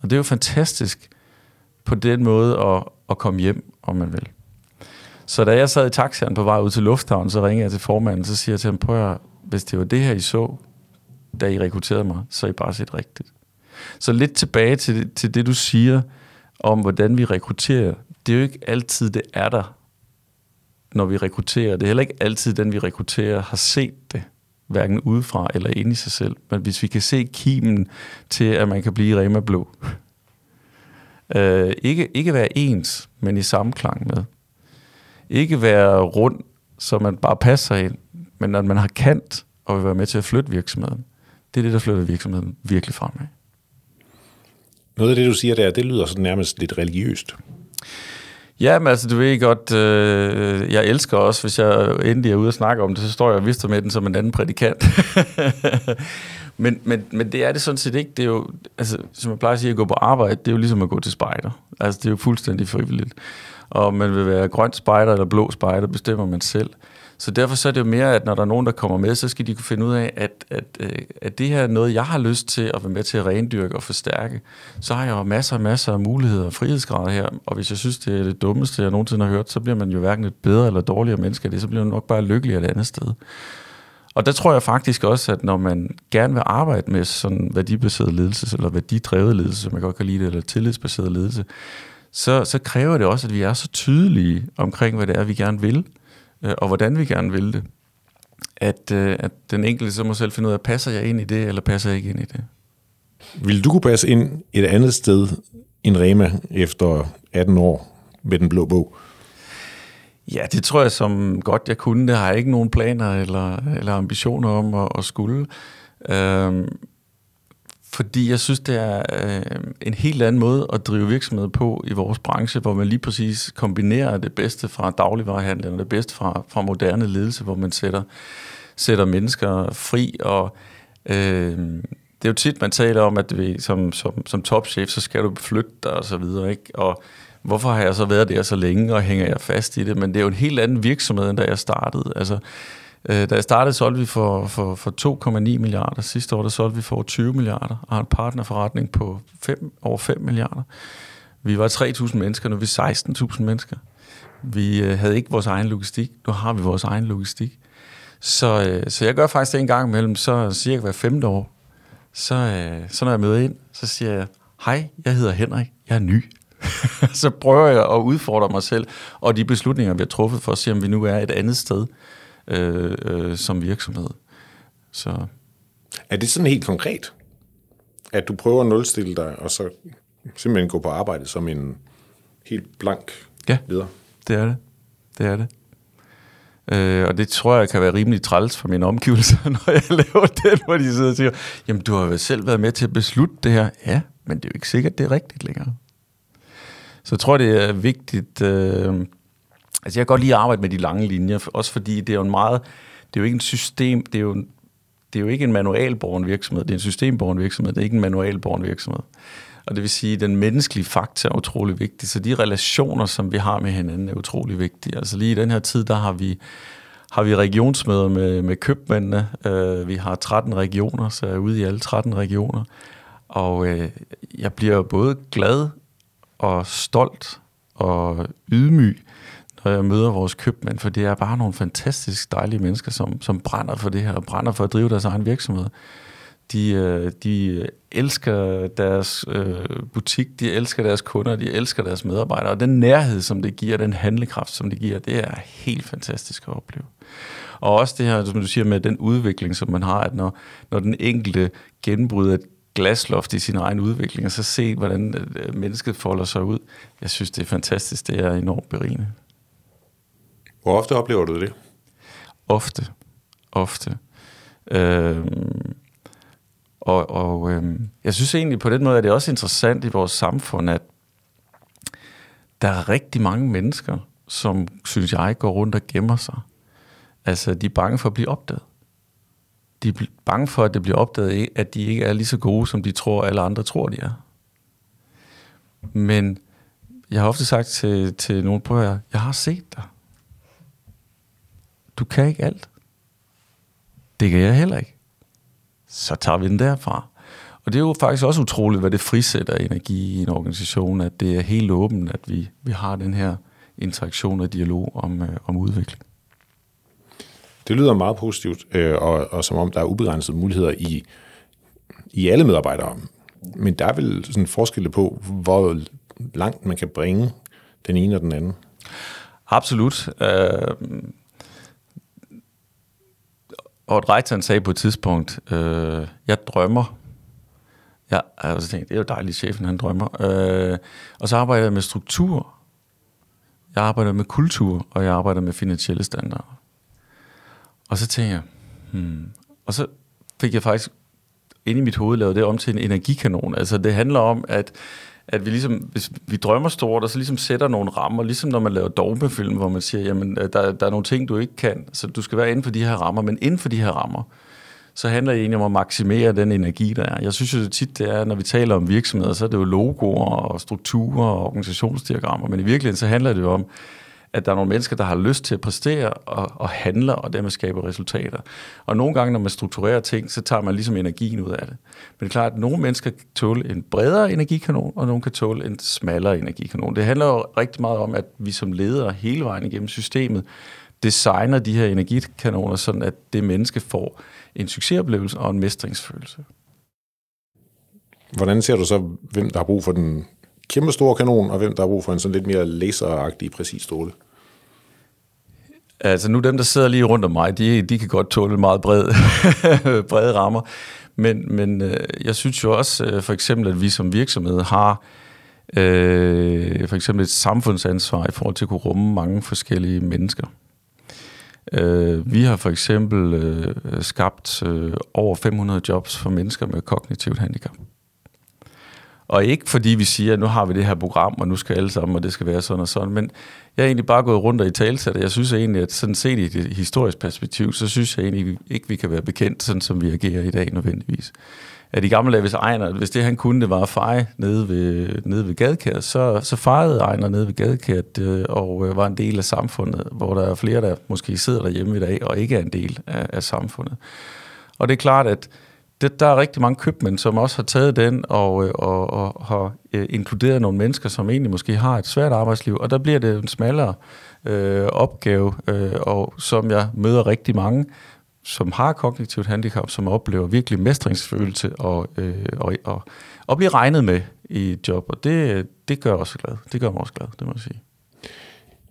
Og det er jo fantastisk på den måde at, at komme hjem, om man vil. Så da jeg sad i taxaen på vej ud til lufthavnen, så ringede jeg til formanden, så siger jeg til ham, prøv at, hvis det var det her, I så, da I rekrutterede mig, så er I bare set rigtigt. Så lidt tilbage til, til det, du siger om, hvordan vi rekrutterer. Det er jo ikke altid, det er der, når vi rekrutterer. Det er heller ikke altid, den vi rekrutterer har set det, hverken udefra eller inde i sig selv. Men hvis vi kan se kimen til, at man kan blive Rema Blå. (laughs) øh, ikke, ikke være ens, men i samklang med ikke være rund, så man bare passer ind, men at man har kant og vil være med til at flytte virksomheden. Det er det, der flytter virksomheden virkelig fremad. Noget af det, du siger der, det lyder sådan nærmest lidt religiøst. Ja, men altså, du ved godt, øh, jeg elsker også, hvis jeg endelig er ude og snakke om det, så står jeg og vister med den som en anden prædikant. (laughs) men, men, men det er det sådan set ikke. Det er jo, altså, som jeg plejer at sige, at gå på arbejde, det er jo ligesom at gå til spejder. Altså, det er jo fuldstændig frivilligt og man vil være grøn spejder eller blå spejder, bestemmer man selv. Så derfor så er det jo mere, at når der er nogen, der kommer med, så skal de kunne finde ud af, at, at, øh, at det her er noget, jeg har lyst til at være med til at rendyrke og forstærke. Så har jeg jo masser og masser af muligheder og frihedsgrader her, og hvis jeg synes, det er det dummeste, jeg nogensinde har hørt, så bliver man jo hverken et bedre eller dårligere menneske af det, så bliver man nok bare lykkelig et andet sted. Og der tror jeg faktisk også, at når man gerne vil arbejde med sådan værdibaseret ledelse, eller værdidrevet ledelse, som jeg godt kan lide det, eller tillidsbaseret ledelse, så, så kræver det også, at vi er så tydelige omkring, hvad det er, vi gerne vil, øh, og hvordan vi gerne vil det. At, øh, at den enkelte så må selv finde ud af, passer jeg ind i det, eller passer jeg ikke ind i det. Vil du kunne passe ind et andet sted end Rema efter 18 år med den blå bog? Ja, det tror jeg som godt jeg kunne. Det har jeg ikke nogen planer eller, eller ambitioner om at, at skulle. Øhm, fordi jeg synes, det er øh, en helt anden måde at drive virksomhed på i vores branche, hvor man lige præcis kombinerer det bedste fra dagligvarehandlen og det bedste fra, fra moderne ledelse, hvor man sætter, sætter mennesker fri. Og øh, det er jo tit, man taler om, at vi, som, som, som topchef, så skal du flytte dig og så videre. Ikke? Og hvorfor har jeg så været der så længe, og hænger jeg fast i det? Men det er jo en helt anden virksomhed, end da jeg startede. Altså, Øh, da jeg startede, solgte vi for, for, for 2,9 milliarder. Sidste år, der solgte vi for 20 milliarder, og har en partnerforretning på 5, over 5 milliarder. Vi var 3.000 mennesker, nu er vi 16.000 mennesker. Vi øh, havde ikke vores egen logistik, nu har vi vores egen logistik. Så, øh, så jeg gør faktisk det en gang imellem, så cirka hver femte år, så, øh, så når jeg møder ind, så siger jeg, hej, jeg hedder Henrik, jeg er ny. (laughs) så prøver jeg at udfordre mig selv, og de beslutninger, vi har truffet for at se, om vi nu er et andet sted øh, øh, som virksomhed. Så. Er det sådan helt konkret, at du prøver at nulstille dig, og så simpelthen gå på arbejde som en helt blank ja, leder? det er det. Det er det. Øh, og det tror jeg kan være rimelig træls for mine omgivelser, (laughs) når jeg laver det, hvor de sidder og siger, jamen du har vel selv været med til at beslutte det her. Ja, men det er jo ikke sikkert, det er rigtigt længere. Så jeg tror, det er vigtigt. Øh, altså jeg kan godt lide at arbejde med de lange linjer, også fordi det er jo en meget, det er jo ikke en system, det er jo, det er jo ikke en manualborgen virksomhed, det er en systemborgen virksomhed, det er ikke en manualborgen virksomhed. Og det vil sige, at den menneskelige faktor er utrolig vigtig. Så de relationer, som vi har med hinanden, er utrolig vigtige. Altså lige i den her tid, der har vi, har vi regionsmøder med, med købmændene. Øh, vi har 13 regioner, så jeg er ude i alle 13 regioner. Og øh, jeg bliver både glad og stolt og ydmyg, når jeg møder vores købmænd, for det er bare nogle fantastisk dejlige mennesker, som, som brænder for det her, og brænder for at drive deres egen virksomhed. De, øh, de elsker deres øh, butik, de elsker deres kunder, de elsker deres medarbejdere, og den nærhed, som det giver, den handlekraft, som det giver, det er helt fantastisk at opleve. Og også det her, som du siger, med den udvikling, som man har, at når, når den enkelte genbryder et glasloft i sin egen udvikling, og så se, hvordan øh, mennesket folder sig ud. Jeg synes, det er fantastisk. Det er enormt berigende. Hvor ofte oplever du det? Ofte. Ofte. Øh, og og øh, jeg synes egentlig på den måde, at det er også interessant i vores samfund, at der er rigtig mange mennesker, som, synes jeg, går rundt og gemmer sig. Altså, de er bange for at blive opdaget. De er bange for, at det bliver opdaget, at de ikke er lige så gode, som de tror, alle andre tror, de er. Men jeg har ofte sagt til, til nogen, prøver, her, jeg har set dig. Du kan ikke alt. Det kan jeg heller ikke så tager vi den derfra. Og det er jo faktisk også utroligt, hvad det frisætter energi i en organisation, at det er helt åbent, at vi, vi har den her interaktion og dialog om, øh, om udvikling. Det lyder meget positivt, øh, og, og som om der er ubegrænsede muligheder i, i alle medarbejdere. Men der er vel sådan forskel på, hvor langt man kan bringe den ene og den anden. Absolut. Øh, og et rektor sagde på et tidspunkt, øh, jeg drømmer. Ja, altså tænkte, det er jo dejligt, chefen han drømmer. Øh, og så arbejder jeg med struktur. Jeg arbejder med kultur, og jeg arbejder med finansielle standarder. Og så tænkte jeg, hmm. Og så fik jeg faktisk ind i mit hoved lavet det om til en energikanon. Altså det handler om, at at vi ligesom, hvis vi drømmer stort, og så ligesom sætter nogle rammer, ligesom når man laver dogmefilm, hvor man siger, jamen, øh, der, der er nogle ting, du ikke kan, så du skal være inden for de her rammer, men inden for de her rammer, så handler det egentlig om at maksimere den energi, der er. Jeg synes jo tit, det er, når vi taler om virksomheder, så er det jo logoer og strukturer og organisationsdiagrammer, men i virkeligheden så handler det jo om, at der er nogle mennesker, der har lyst til at præstere og, og handle, og dermed skabe resultater. Og nogle gange, når man strukturerer ting, så tager man ligesom energien ud af det. Men det er klart, at nogle mennesker kan tåle en bredere energikanon, og nogle kan tåle en smallere energikanon. Det handler jo rigtig meget om, at vi som ledere hele vejen igennem systemet designer de her energikanoner, sådan at det menneske får en succesoplevelse og en mestringsfølelse. Hvordan ser du så, hvem der har brug for den kæmpe store kanon, og hvem der har brug for en sådan lidt mere laseragtig præcis stråle? Altså nu dem, der sidder lige rundt om mig, de, de kan godt tåle meget brede, (laughs) brede rammer. Men, men øh, jeg synes jo også øh, for eksempel, at vi som virksomhed har øh, for eksempel et samfundsansvar i forhold til at kunne rumme mange forskellige mennesker. Øh, vi har for eksempel øh, skabt øh, over 500 jobs for mennesker med kognitivt handicap. Og ikke fordi vi siger, at nu har vi det her program, og nu skal alle sammen, og det skal være sådan og sådan. Men jeg er egentlig bare gået rundt og i talsat, jeg synes egentlig, at sådan set i et historisk perspektiv, så synes jeg egentlig ikke, vi kan være bekendt, sådan som vi agerer i dag nødvendigvis. At i gamle dage, hvis Ejner, hvis det han kunne, det var at feje nede ved, nede ved gadekær, så, så fejrede Ejner nede ved Gadekær øh, og øh, var en del af samfundet, hvor der er flere, der måske sidder derhjemme i dag og ikke er en del af, af samfundet. Og det er klart, at det, der er rigtig mange købmænd, som også har taget den og, øh, og, og har øh, inkluderet nogle mennesker, som egentlig måske har et svært arbejdsliv, og der bliver det en smallere øh, opgave, øh, og som jeg møder rigtig mange, som har kognitivt handicap, som oplever virkelig mestringsfølelse og, øh, og, og, og bliver regnet med i et job, og det, det gør også glad. Det gør mig også glad, det må jeg sige.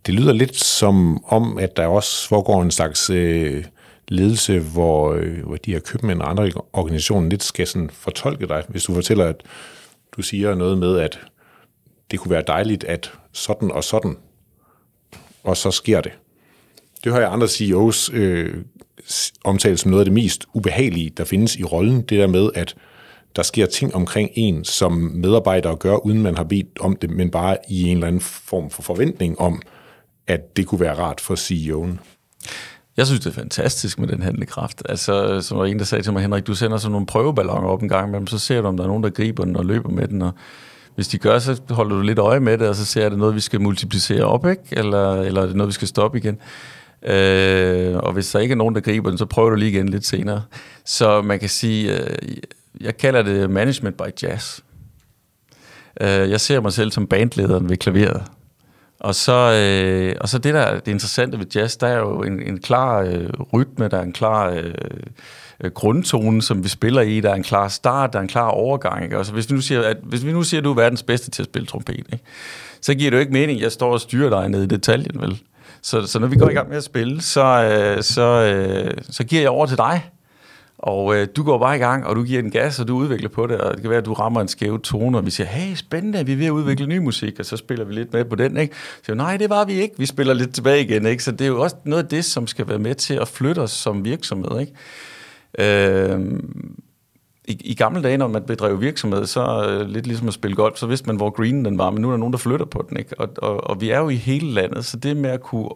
Det lyder lidt som om, at der også foregår en slags øh, ledelse, hvor, øh, hvor de her købmænd og andre organisationer lidt skal sådan fortolke dig. Hvis du fortæller, at du siger noget med, at det kunne være dejligt, at sådan og sådan, og så sker det. Det har jeg andre CEOs øh, omtalt som noget af det mest ubehagelige, der findes i rollen. Det der med, at der sker ting omkring en, som medarbejdere gør, uden man har bedt om det, men bare i en eller anden form for forventning om, at det kunne være rart for CEO'en. Jeg synes, det er fantastisk med den handlekraft. Altså, som var en, der sagde til mig, Henrik, du sender sådan nogle prøveballoner op en gang imellem, så ser du, om der er nogen, der griber den og løber med den, og hvis de gør, så holder du lidt øje med det, og så ser er det noget, vi skal multiplicere op, ikke? Eller, eller er det noget, vi skal stoppe igen? Øh, og hvis der ikke er nogen, der griber den, så prøver du lige igen lidt senere. Så man kan sige, øh, jeg kalder det management by jazz. Øh, jeg ser mig selv som bandlederen ved klaveret. Og så, øh, og så det, der er det interessante ved jazz, der er jo en, en klar øh, rytme, der er en klar øh, øh grundtone, som vi spiller i, der er en klar start, der er en klar overgang. Ikke? Så hvis, vi nu siger, at, hvis vi nu siger, at du er verdens bedste til at spille trompet, ikke? så giver det jo ikke mening, at jeg står og styrer dig ned i detaljen, vel? Så, så når vi går i gang med at spille, så, øh, så, øh, så giver jeg over til dig. Og øh, du går bare i gang, og du giver den gas, og du udvikler på det, og det kan være, at du rammer en skæv tone, og vi siger, hey, spændende, vi er ved at udvikle ny musik, og så spiller vi lidt med på den, ikke? Så nej, det var vi ikke, vi spiller lidt tilbage igen, ikke? Så det er jo også noget af det, som skal være med til at flytte os som virksomhed, ikke? Øh, i, i gamle dage, når man bedrev virksomhed, så øh, lidt ligesom at spille golf, så vidste man, hvor green den var, men nu er der nogen, der flytter på den. Ikke? Og, og, og vi er jo i hele landet, så det med at kunne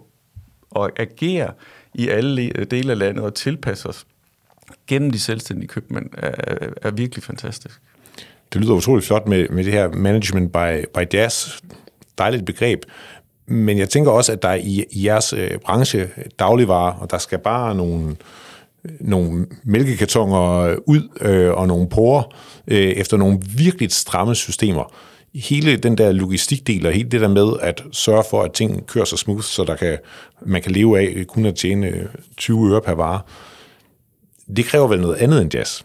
og agere i alle dele af landet og tilpasse os gennem de selvstændige købmænd er, er virkelig fantastisk. Det lyder utroligt flot med, med det her management by, by jazz. Dejligt begreb. Men jeg tænker også, at der i, i jeres øh, branche dagligvarer, og der skal bare nogle, nogle mælkekartoner øh, ud øh, og nogle porer øh, efter nogle virkelig stramme systemer. Hele den der logistikdel og hele det der med at sørge for, at ting kører så smooth, så der kan, man kan leve af kun at tjene øh, 20 øre per vare, det kræver vel noget andet end jazz?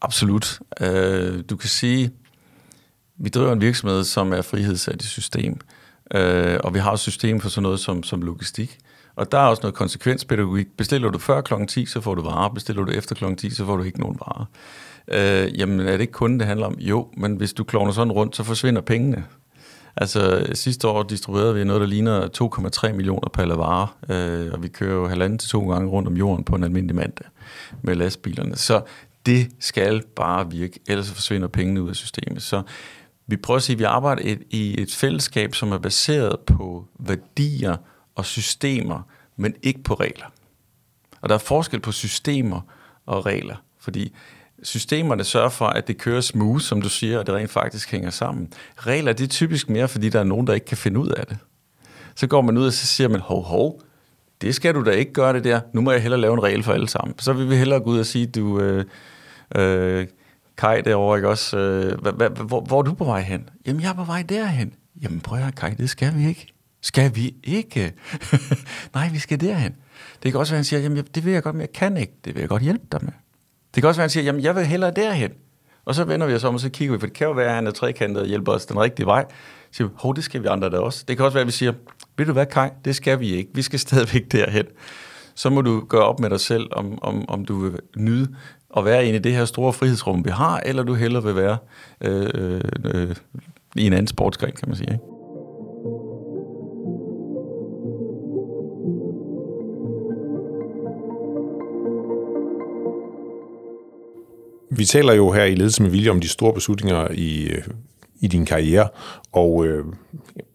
Absolut. Øh, du kan sige, vi driver en virksomhed, som er frihedssat i system, øh, og vi har et system for sådan noget som, som logistik. Og der er også noget konsekvenspædagogik. Bestiller du før kl. 10, så får du varer. Bestiller du efter kl. 10, så får du ikke nogen varer. Øh, jamen, er det ikke kun det handler om? Jo, men hvis du klovner sådan rundt, så forsvinder pengene. Altså sidste år distribuerede vi noget, der ligner 2,3 millioner paller varer, øh, og vi kører jo halvanden til to gange rundt om jorden på en almindelig mandag med lastbilerne. Så det skal bare virke, ellers forsvinder pengene ud af systemet. Så vi prøver at sige, at vi arbejder et, i et fællesskab, som er baseret på værdier og systemer, men ikke på regler. Og der er forskel på systemer og regler, fordi systemerne sørger for, at det kører smooth, som du siger, og det rent faktisk hænger sammen. Regler, det er typisk mere, fordi der er nogen, der ikke kan finde ud af det. Så går man ud, og så siger man, hov, hov, det skal du da ikke gøre det der. Nu må jeg hellere lave en regel for alle sammen. Så vil vi hellere gå ud og sige, du, øh, øh, Kai derovre, ikke også? Øh, hva, hva, hvor, hvor er du på vej hen? Jamen, jeg er på vej derhen. Jamen, prøv at Kai, det skal vi ikke. Skal vi ikke? (laughs) Nej, vi skal derhen. Det kan også være, at han siger, jamen, det vil jeg godt, men jeg kan ikke. Det vil jeg godt hjælpe dig med. Det kan også være, at han siger, jamen, jeg vil hellere derhen. Og så vender vi os om, og så kigger vi, for det kan jo være, at han er trekantet og hjælper os den rigtige vej. Så siger vi, hov, det skal vi andre da også. Det kan også være, at vi siger, ved du hvad, Kai, det skal vi ikke. Vi skal (laughs) stadigvæk derhen. Så må du gøre op med dig selv, om, om, om du vil nyde at være inde i det her store frihedsrum, vi har, eller du hellere vil være øh, øh, øh, i en anden sportsgren, kan man sige. Ikke? Vi taler jo her i Ledelse med Vilje om de store beslutninger i, øh, i din karriere, og øh,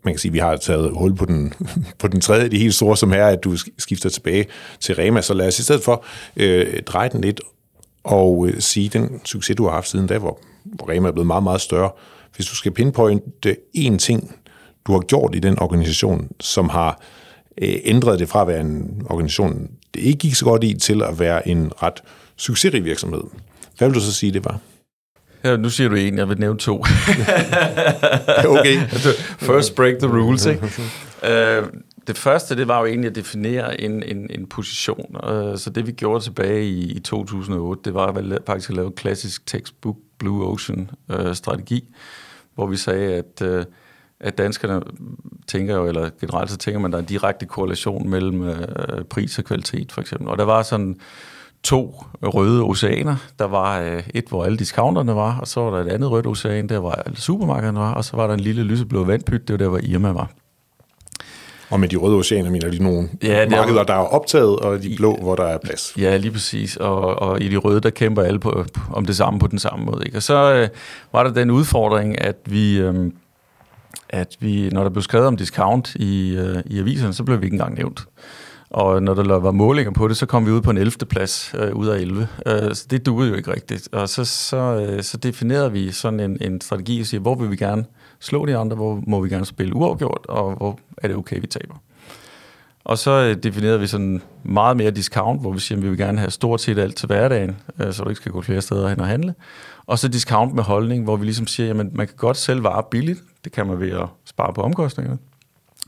man kan sige, at vi har taget hul på den, (laughs) på den tredje, det helt store, som er, at du skifter tilbage til Rema. Så lad os i stedet for øh, dreje den lidt og øh, sige, den succes, du har haft siden da, hvor, hvor Rema er blevet meget, meget større. Hvis du skal pinpointe én ting, du har gjort i den organisation, som har øh, ændret det fra at være en organisation, det ikke gik så godt i, til at være en ret succesrig virksomhed. Hvad vil du så sige, det var? Ja, nu siger du en, jeg vil nævne to. (laughs) okay. (laughs) First break the rules, ikke? uh, det første, det var jo egentlig at definere en, en, en position. Uh, så det vi gjorde tilbage i, i 2008, det var at faktisk at lave en klassisk textbook Blue Ocean uh, strategi, hvor vi sagde, at, uh, at danskerne tænker jo, eller generelt så tænker man, at der er en direkte korrelation mellem uh, pris og kvalitet, for eksempel. Og der var sådan to røde oceaner. Der var øh, et, hvor alle discounterne var, og så var der et andet rødt ocean, der var alle supermarkederne var, og så var der en lille lyseblå vandpyt, det var der, hvor Irma var. Og med de røde oceaner mener de nogle ja, markeder, er, der er optaget, og de blå, hvor der er plads. Ja, lige præcis. Og, og i de røde, der kæmper alle på, om det samme på den samme måde. Ikke? Og så øh, var der den udfordring, at vi, øh, at vi, når der blev skrevet om discount i, øh, i aviserne, så blev vi ikke engang nævnt. Og når der var målinger på det, så kom vi ud på en 11. plads øh, ud af 11. Øh, så det duede jo ikke rigtigt. Og så, så, øh, så definerede vi sådan en, en strategi og siger, hvor vil vi gerne slå de andre, hvor må vi gerne spille uafgjort, og hvor er det okay, vi taber. Og så øh, definerede vi sådan meget mere discount, hvor vi siger, at vi vil gerne have stort set alt til hverdagen, øh, så du ikke skal gå flere steder hen og handle. Og så discount med holdning, hvor vi ligesom siger, at man kan godt sælge varer billigt. Det kan man ved at spare på omkostningerne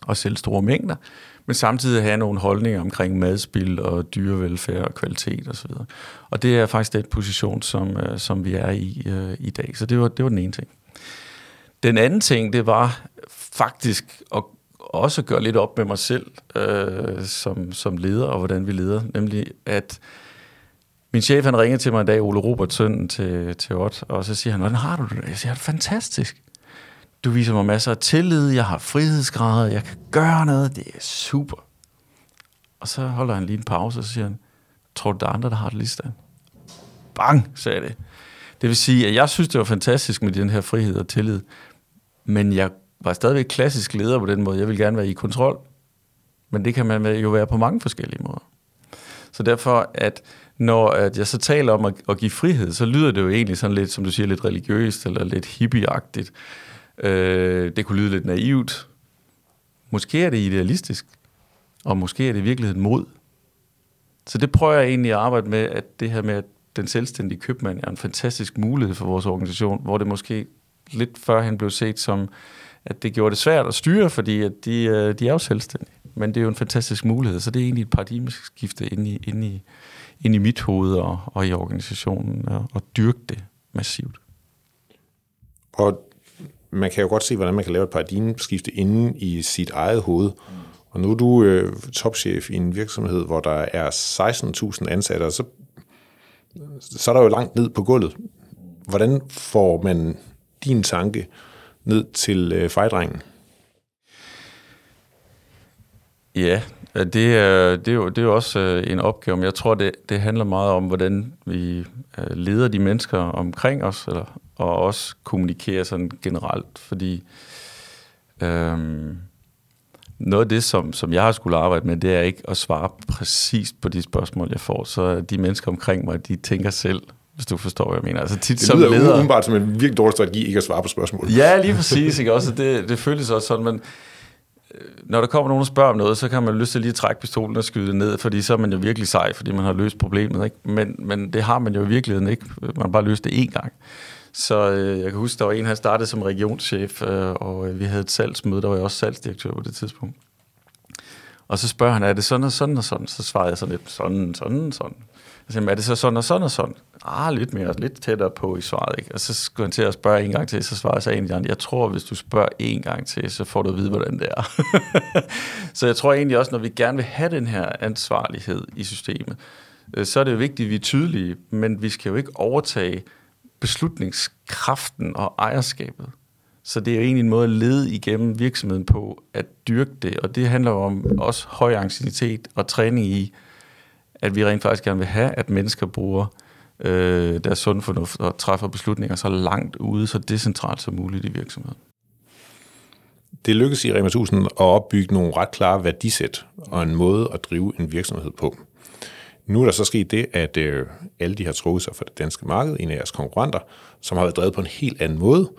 og sælge store mængder men samtidig have nogle holdninger omkring madspil og dyrevelfærd og kvalitet osv. Og, og det er faktisk den position, som, øh, som vi er i øh, i dag. Så det var, det var den ene ting. Den anden ting, det var faktisk at også gøre lidt op med mig selv øh, som, som leder, og hvordan vi leder. Nemlig, at min chef, han ringede til mig en dag, Ole Robert, sønnen til, til Ott, og så siger han, hvordan har du det? Jeg siger, det er fantastisk. Du viser mig masser af tillid, jeg har frihedsgrader, jeg kan gøre noget, det er super. Og så holder han lige en pause, og så siger han, tror du, der er andre, der har det lige sådan? Bang, sagde det. Det vil sige, at jeg synes, det var fantastisk med den her frihed og tillid, men jeg var stadigvæk klassisk leder på den måde. Jeg vil gerne være i kontrol, men det kan man jo være på mange forskellige måder. Så derfor, at når at jeg så taler om at, at give frihed, så lyder det jo egentlig sådan lidt, som du siger, lidt religiøst eller lidt hippieagtigt. Øh, det kunne lyde lidt naivt. Måske er det idealistisk, og måske er det i virkeligheden mod. Så det prøver jeg egentlig at arbejde med, at det her med, at den selvstændige købmand er en fantastisk mulighed for vores organisation, hvor det måske lidt førhen blev set som, at det gjorde det svært at styre, fordi at de, øh, de er jo selvstændige. Men det er jo en fantastisk mulighed, så det er egentlig et paradigmeskifte inde i, inde i, inde i mit hoved og, og i organisationen, og, og dyrke det massivt. Og man kan jo godt se, hvordan man kan lave et paradigmeskifte inde i sit eget hoved. Og nu er du øh, topchef i en virksomhed, hvor der er 16.000 ansatte, så, så er der jo langt ned på gulvet. Hvordan får man din tanke ned til øh, fejdrengen? Ja, det er, det, er jo, det er jo også øh, en opgave, men jeg tror, det, det handler meget om, hvordan vi øh, leder de mennesker omkring os, eller og også kommunikere sådan generelt, fordi øhm, noget af det, som, som jeg har skulle arbejde med, det er ikke at svare præcist på de spørgsmål, jeg får. Så de mennesker omkring mig, de tænker selv, hvis du forstår, hvad jeg mener. Altså tit det lyder som leder, umiddelbart som en virkelig dårlig strategi, ikke at svare på spørgsmål. Ja, lige præcis. Ikke? Også det, det føles også sådan, men øh, når der kommer nogen og spørger om noget, så kan man lyst til lige at trække pistolen og skyde det ned, fordi så er man jo virkelig sej, fordi man har løst problemet. Ikke? Men, men det har man jo i virkeligheden ikke. Man har bare løst det én gang. Så øh, jeg kan huske, der var en, han startede som regionschef, øh, og øh, vi havde et salgsmøde, der var jeg også salgsdirektør på det tidspunkt. Og så spørger han, er det sådan og sådan og sådan? Så svarede jeg sådan lidt, sådan, sådan, sådan. Jeg siger, er det så sådan og sådan og sådan? Ah, lidt mere, lidt tættere på i svaret, ikke? Og så skulle han til at spørge en gang til, så svarede jeg så en jeg tror, hvis du spørger en gang til, så får du at vide, hvordan det er. (laughs) så jeg tror egentlig også, når vi gerne vil have den her ansvarlighed i systemet, øh, så er det jo vigtigt, at vi er tydelige, men vi skal jo ikke overtage beslutningskraften og ejerskabet. Så det er jo egentlig en måde at lede igennem virksomheden på at dyrke det, og det handler jo om også høj ancienitet og træning i, at vi rent faktisk gerne vil have, at mennesker bruger øh, deres sund fornuft og træffer beslutninger så langt ude, så decentralt som muligt i virksomheden. Det lykkedes i Rema 1000 at opbygge nogle ret klare værdisæt og en måde at drive en virksomhed på. Nu er der så sket det, at øh, alle de har trukket sig fra det danske marked, en af jeres konkurrenter, som har været drevet på en helt anden måde,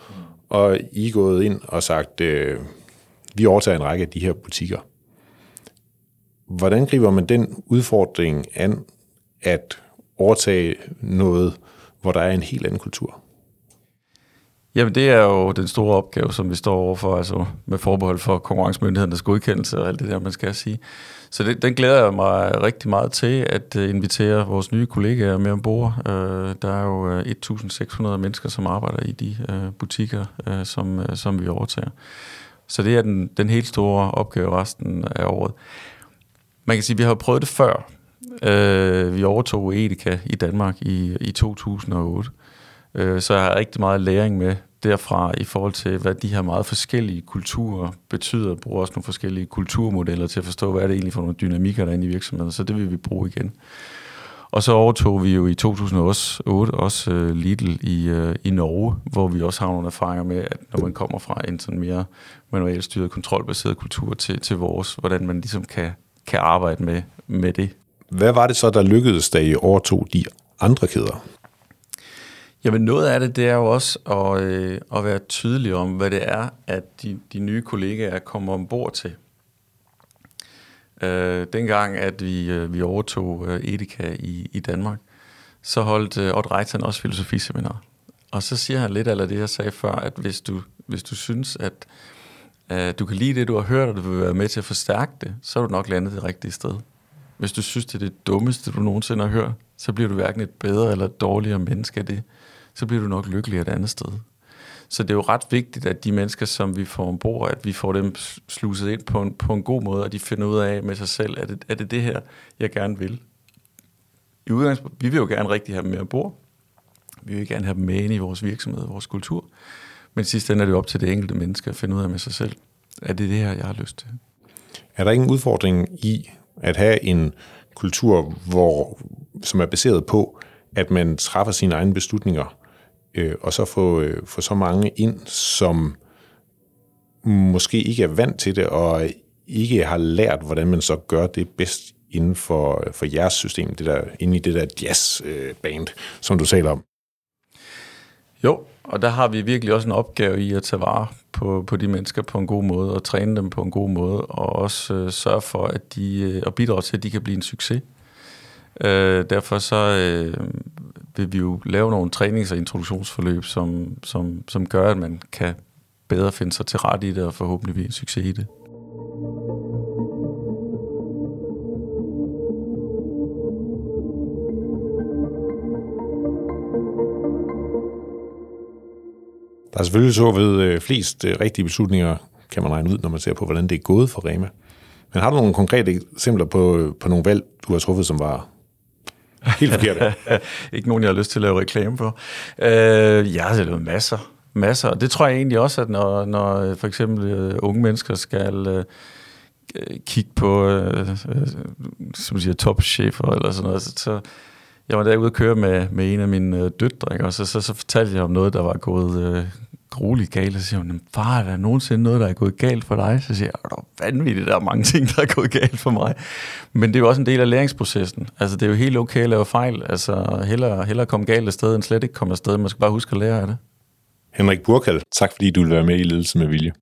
og I er gået ind og sagt, øh, vi overtager en række af de her butikker. Hvordan griber man den udfordring an at overtage noget, hvor der er en helt anden kultur? Jamen, det er jo den store opgave, som vi står overfor, altså med forbehold for konkurrencemyndighedernes godkendelse og alt det der, man skal sige. Så det, den glæder jeg mig rigtig meget til, at øh, invitere vores nye kollegaer med ombord. Øh, der er jo øh, 1.600 mennesker, som arbejder i de butikker, som, som vi overtager. Så det er den, den helt store opgave resten af året. Man kan sige, at vi har prøvet det før. Vi overtog Edeka i Danmark i, i 2008. Så jeg har rigtig meget læring med derfra i forhold til, hvad de her meget forskellige kulturer betyder. Jeg bruger også nogle forskellige kulturmodeller til at forstå, hvad er det egentlig for nogle dynamikker, der er inde i virksomheden. Så det vil vi bruge igen. Og så overtog vi jo i 2008 også uh, Lidl i, uh, i Norge, hvor vi også har nogle erfaringer med, at når man kommer fra en sådan mere manuelt styret, kontrolbaseret kultur til, til vores, hvordan man ligesom kan, kan arbejde med, med det. Hvad var det så, der lykkedes, da I overtog de andre kæder? Jamen noget af det, det er jo også at, øh, at være tydelig om, hvad det er, at de, de nye kollegaer kommer ombord til. Øh, dengang, at vi, øh, vi overtog øh, Edeka i, i Danmark, så holdt øh, Odd Reitan også filosofiseminar. Og så siger han lidt af det, jeg sagde før, at hvis du, hvis du synes, at øh, du kan lide det, du har hørt, og du vil være med til at forstærke det, så er du nok landet det rigtige sted. Hvis du synes, det er det dummeste, du nogensinde har hørt, så bliver du hverken et bedre eller et dårligere menneske af det så bliver du nok lykkelig et andet sted. Så det er jo ret vigtigt, at de mennesker, som vi får ombord, at vi får dem sluset ind på en, på en god måde, og de finder ud af med sig selv, er det, er det det her, jeg gerne vil. I udgangspunktet, vi vil jo gerne rigtig have dem med ombord. Vi vil gerne have dem med ind i vores virksomhed, vores kultur. Men sidst ender det op til det enkelte menneske at finde ud af med sig selv, er det det her, jeg har lyst til. Er der ingen udfordring i at have en kultur, hvor, som er baseret på, at man træffer sine egne beslutninger, øh, og så få, øh, få så mange ind, som måske ikke er vant til det, og ikke har lært, hvordan man så gør det bedst inden for, for jeres system, det der, inde i det der jazzband, som du taler om. Jo, og der har vi virkelig også en opgave i at tage vare på, på de mennesker på en god måde, og træne dem på en god måde, og også øh, sørge for, at de, øh, og bidrage til, at de kan blive en succes. Øh, derfor så øh, vil vi jo lave nogle trænings- og introduktionsforløb, som, som, som gør, at man kan bedre finde sig til ret i det, og forhåbentlig blive en succes i det. Der er selvfølgelig så ved øh, flest øh, rigtige beslutninger, kan man regne ud, når man ser på, hvordan det er gået for Rema. Men har du nogle konkrete eksempler på, øh, på nogle valg, du har truffet, som var Helt forkert. (laughs) ikke nogen, jeg har lyst til at lave reklame for. Øh, jeg har lavet masser. Masser. Og det tror jeg egentlig også, at når, når for eksempel uh, unge mennesker skal uh, kigge på uh, som siger, topchefer eller sådan noget, så, så jeg var derude at køre med, med en af mine uh, døtre, ikke? og så, så, så fortalte jeg om noget, der var gået uh, grueligt galt, og så siger hun, far, er der nogensinde noget, der er gået galt for dig? Så siger jeg, der er vanvittigt, der er mange ting, der er gået galt for mig. Men det er jo også en del af læringsprocessen. Altså, det er jo helt okay at lave fejl. Altså, hellere, hellere komme galt afsted, end slet ikke komme afsted. Man skal bare huske at lære af det. Henrik Burkald, tak fordi du vil være med i Ledelse med Vilje.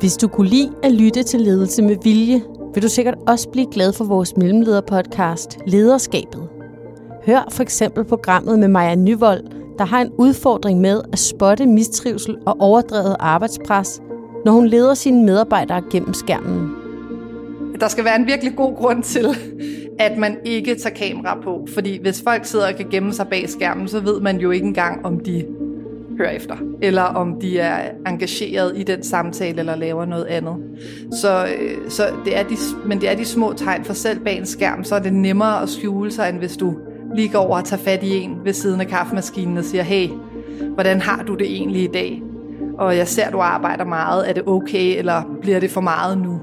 Hvis du kunne lide at lytte til Ledelse med Vilje, vil du sikkert også blive glad for vores mellemlederpodcast Lederskabet. Hør for eksempel programmet med Maja Nyvold, der har en udfordring med at spotte mistrivsel og overdrevet arbejdspres, når hun leder sine medarbejdere gennem skærmen. Der skal være en virkelig god grund til, at man ikke tager kamera på. Fordi hvis folk sidder og kan gemme sig bag skærmen, så ved man jo ikke engang, om de hører efter, eller om de er engageret i den samtale, eller laver noget andet. Så, øh, så det er de, men det er de små tegn, for selv bag en skærm, så er det nemmere at skjule sig, end hvis du lige går over og tager fat i en ved siden af kaffemaskinen og siger, hey, hvordan har du det egentlig i dag? Og jeg ser, du arbejder meget. Er det okay, eller bliver det for meget nu?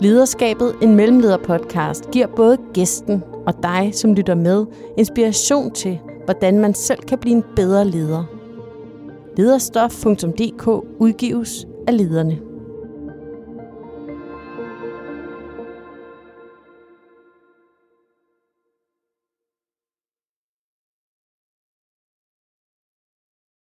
Lederskabet, en mellemlederpodcast, giver både gæsten og dig, som lytter med, inspiration til, hvordan man selv kan blive en bedre leder. Lederstof.dk udgives af lederne.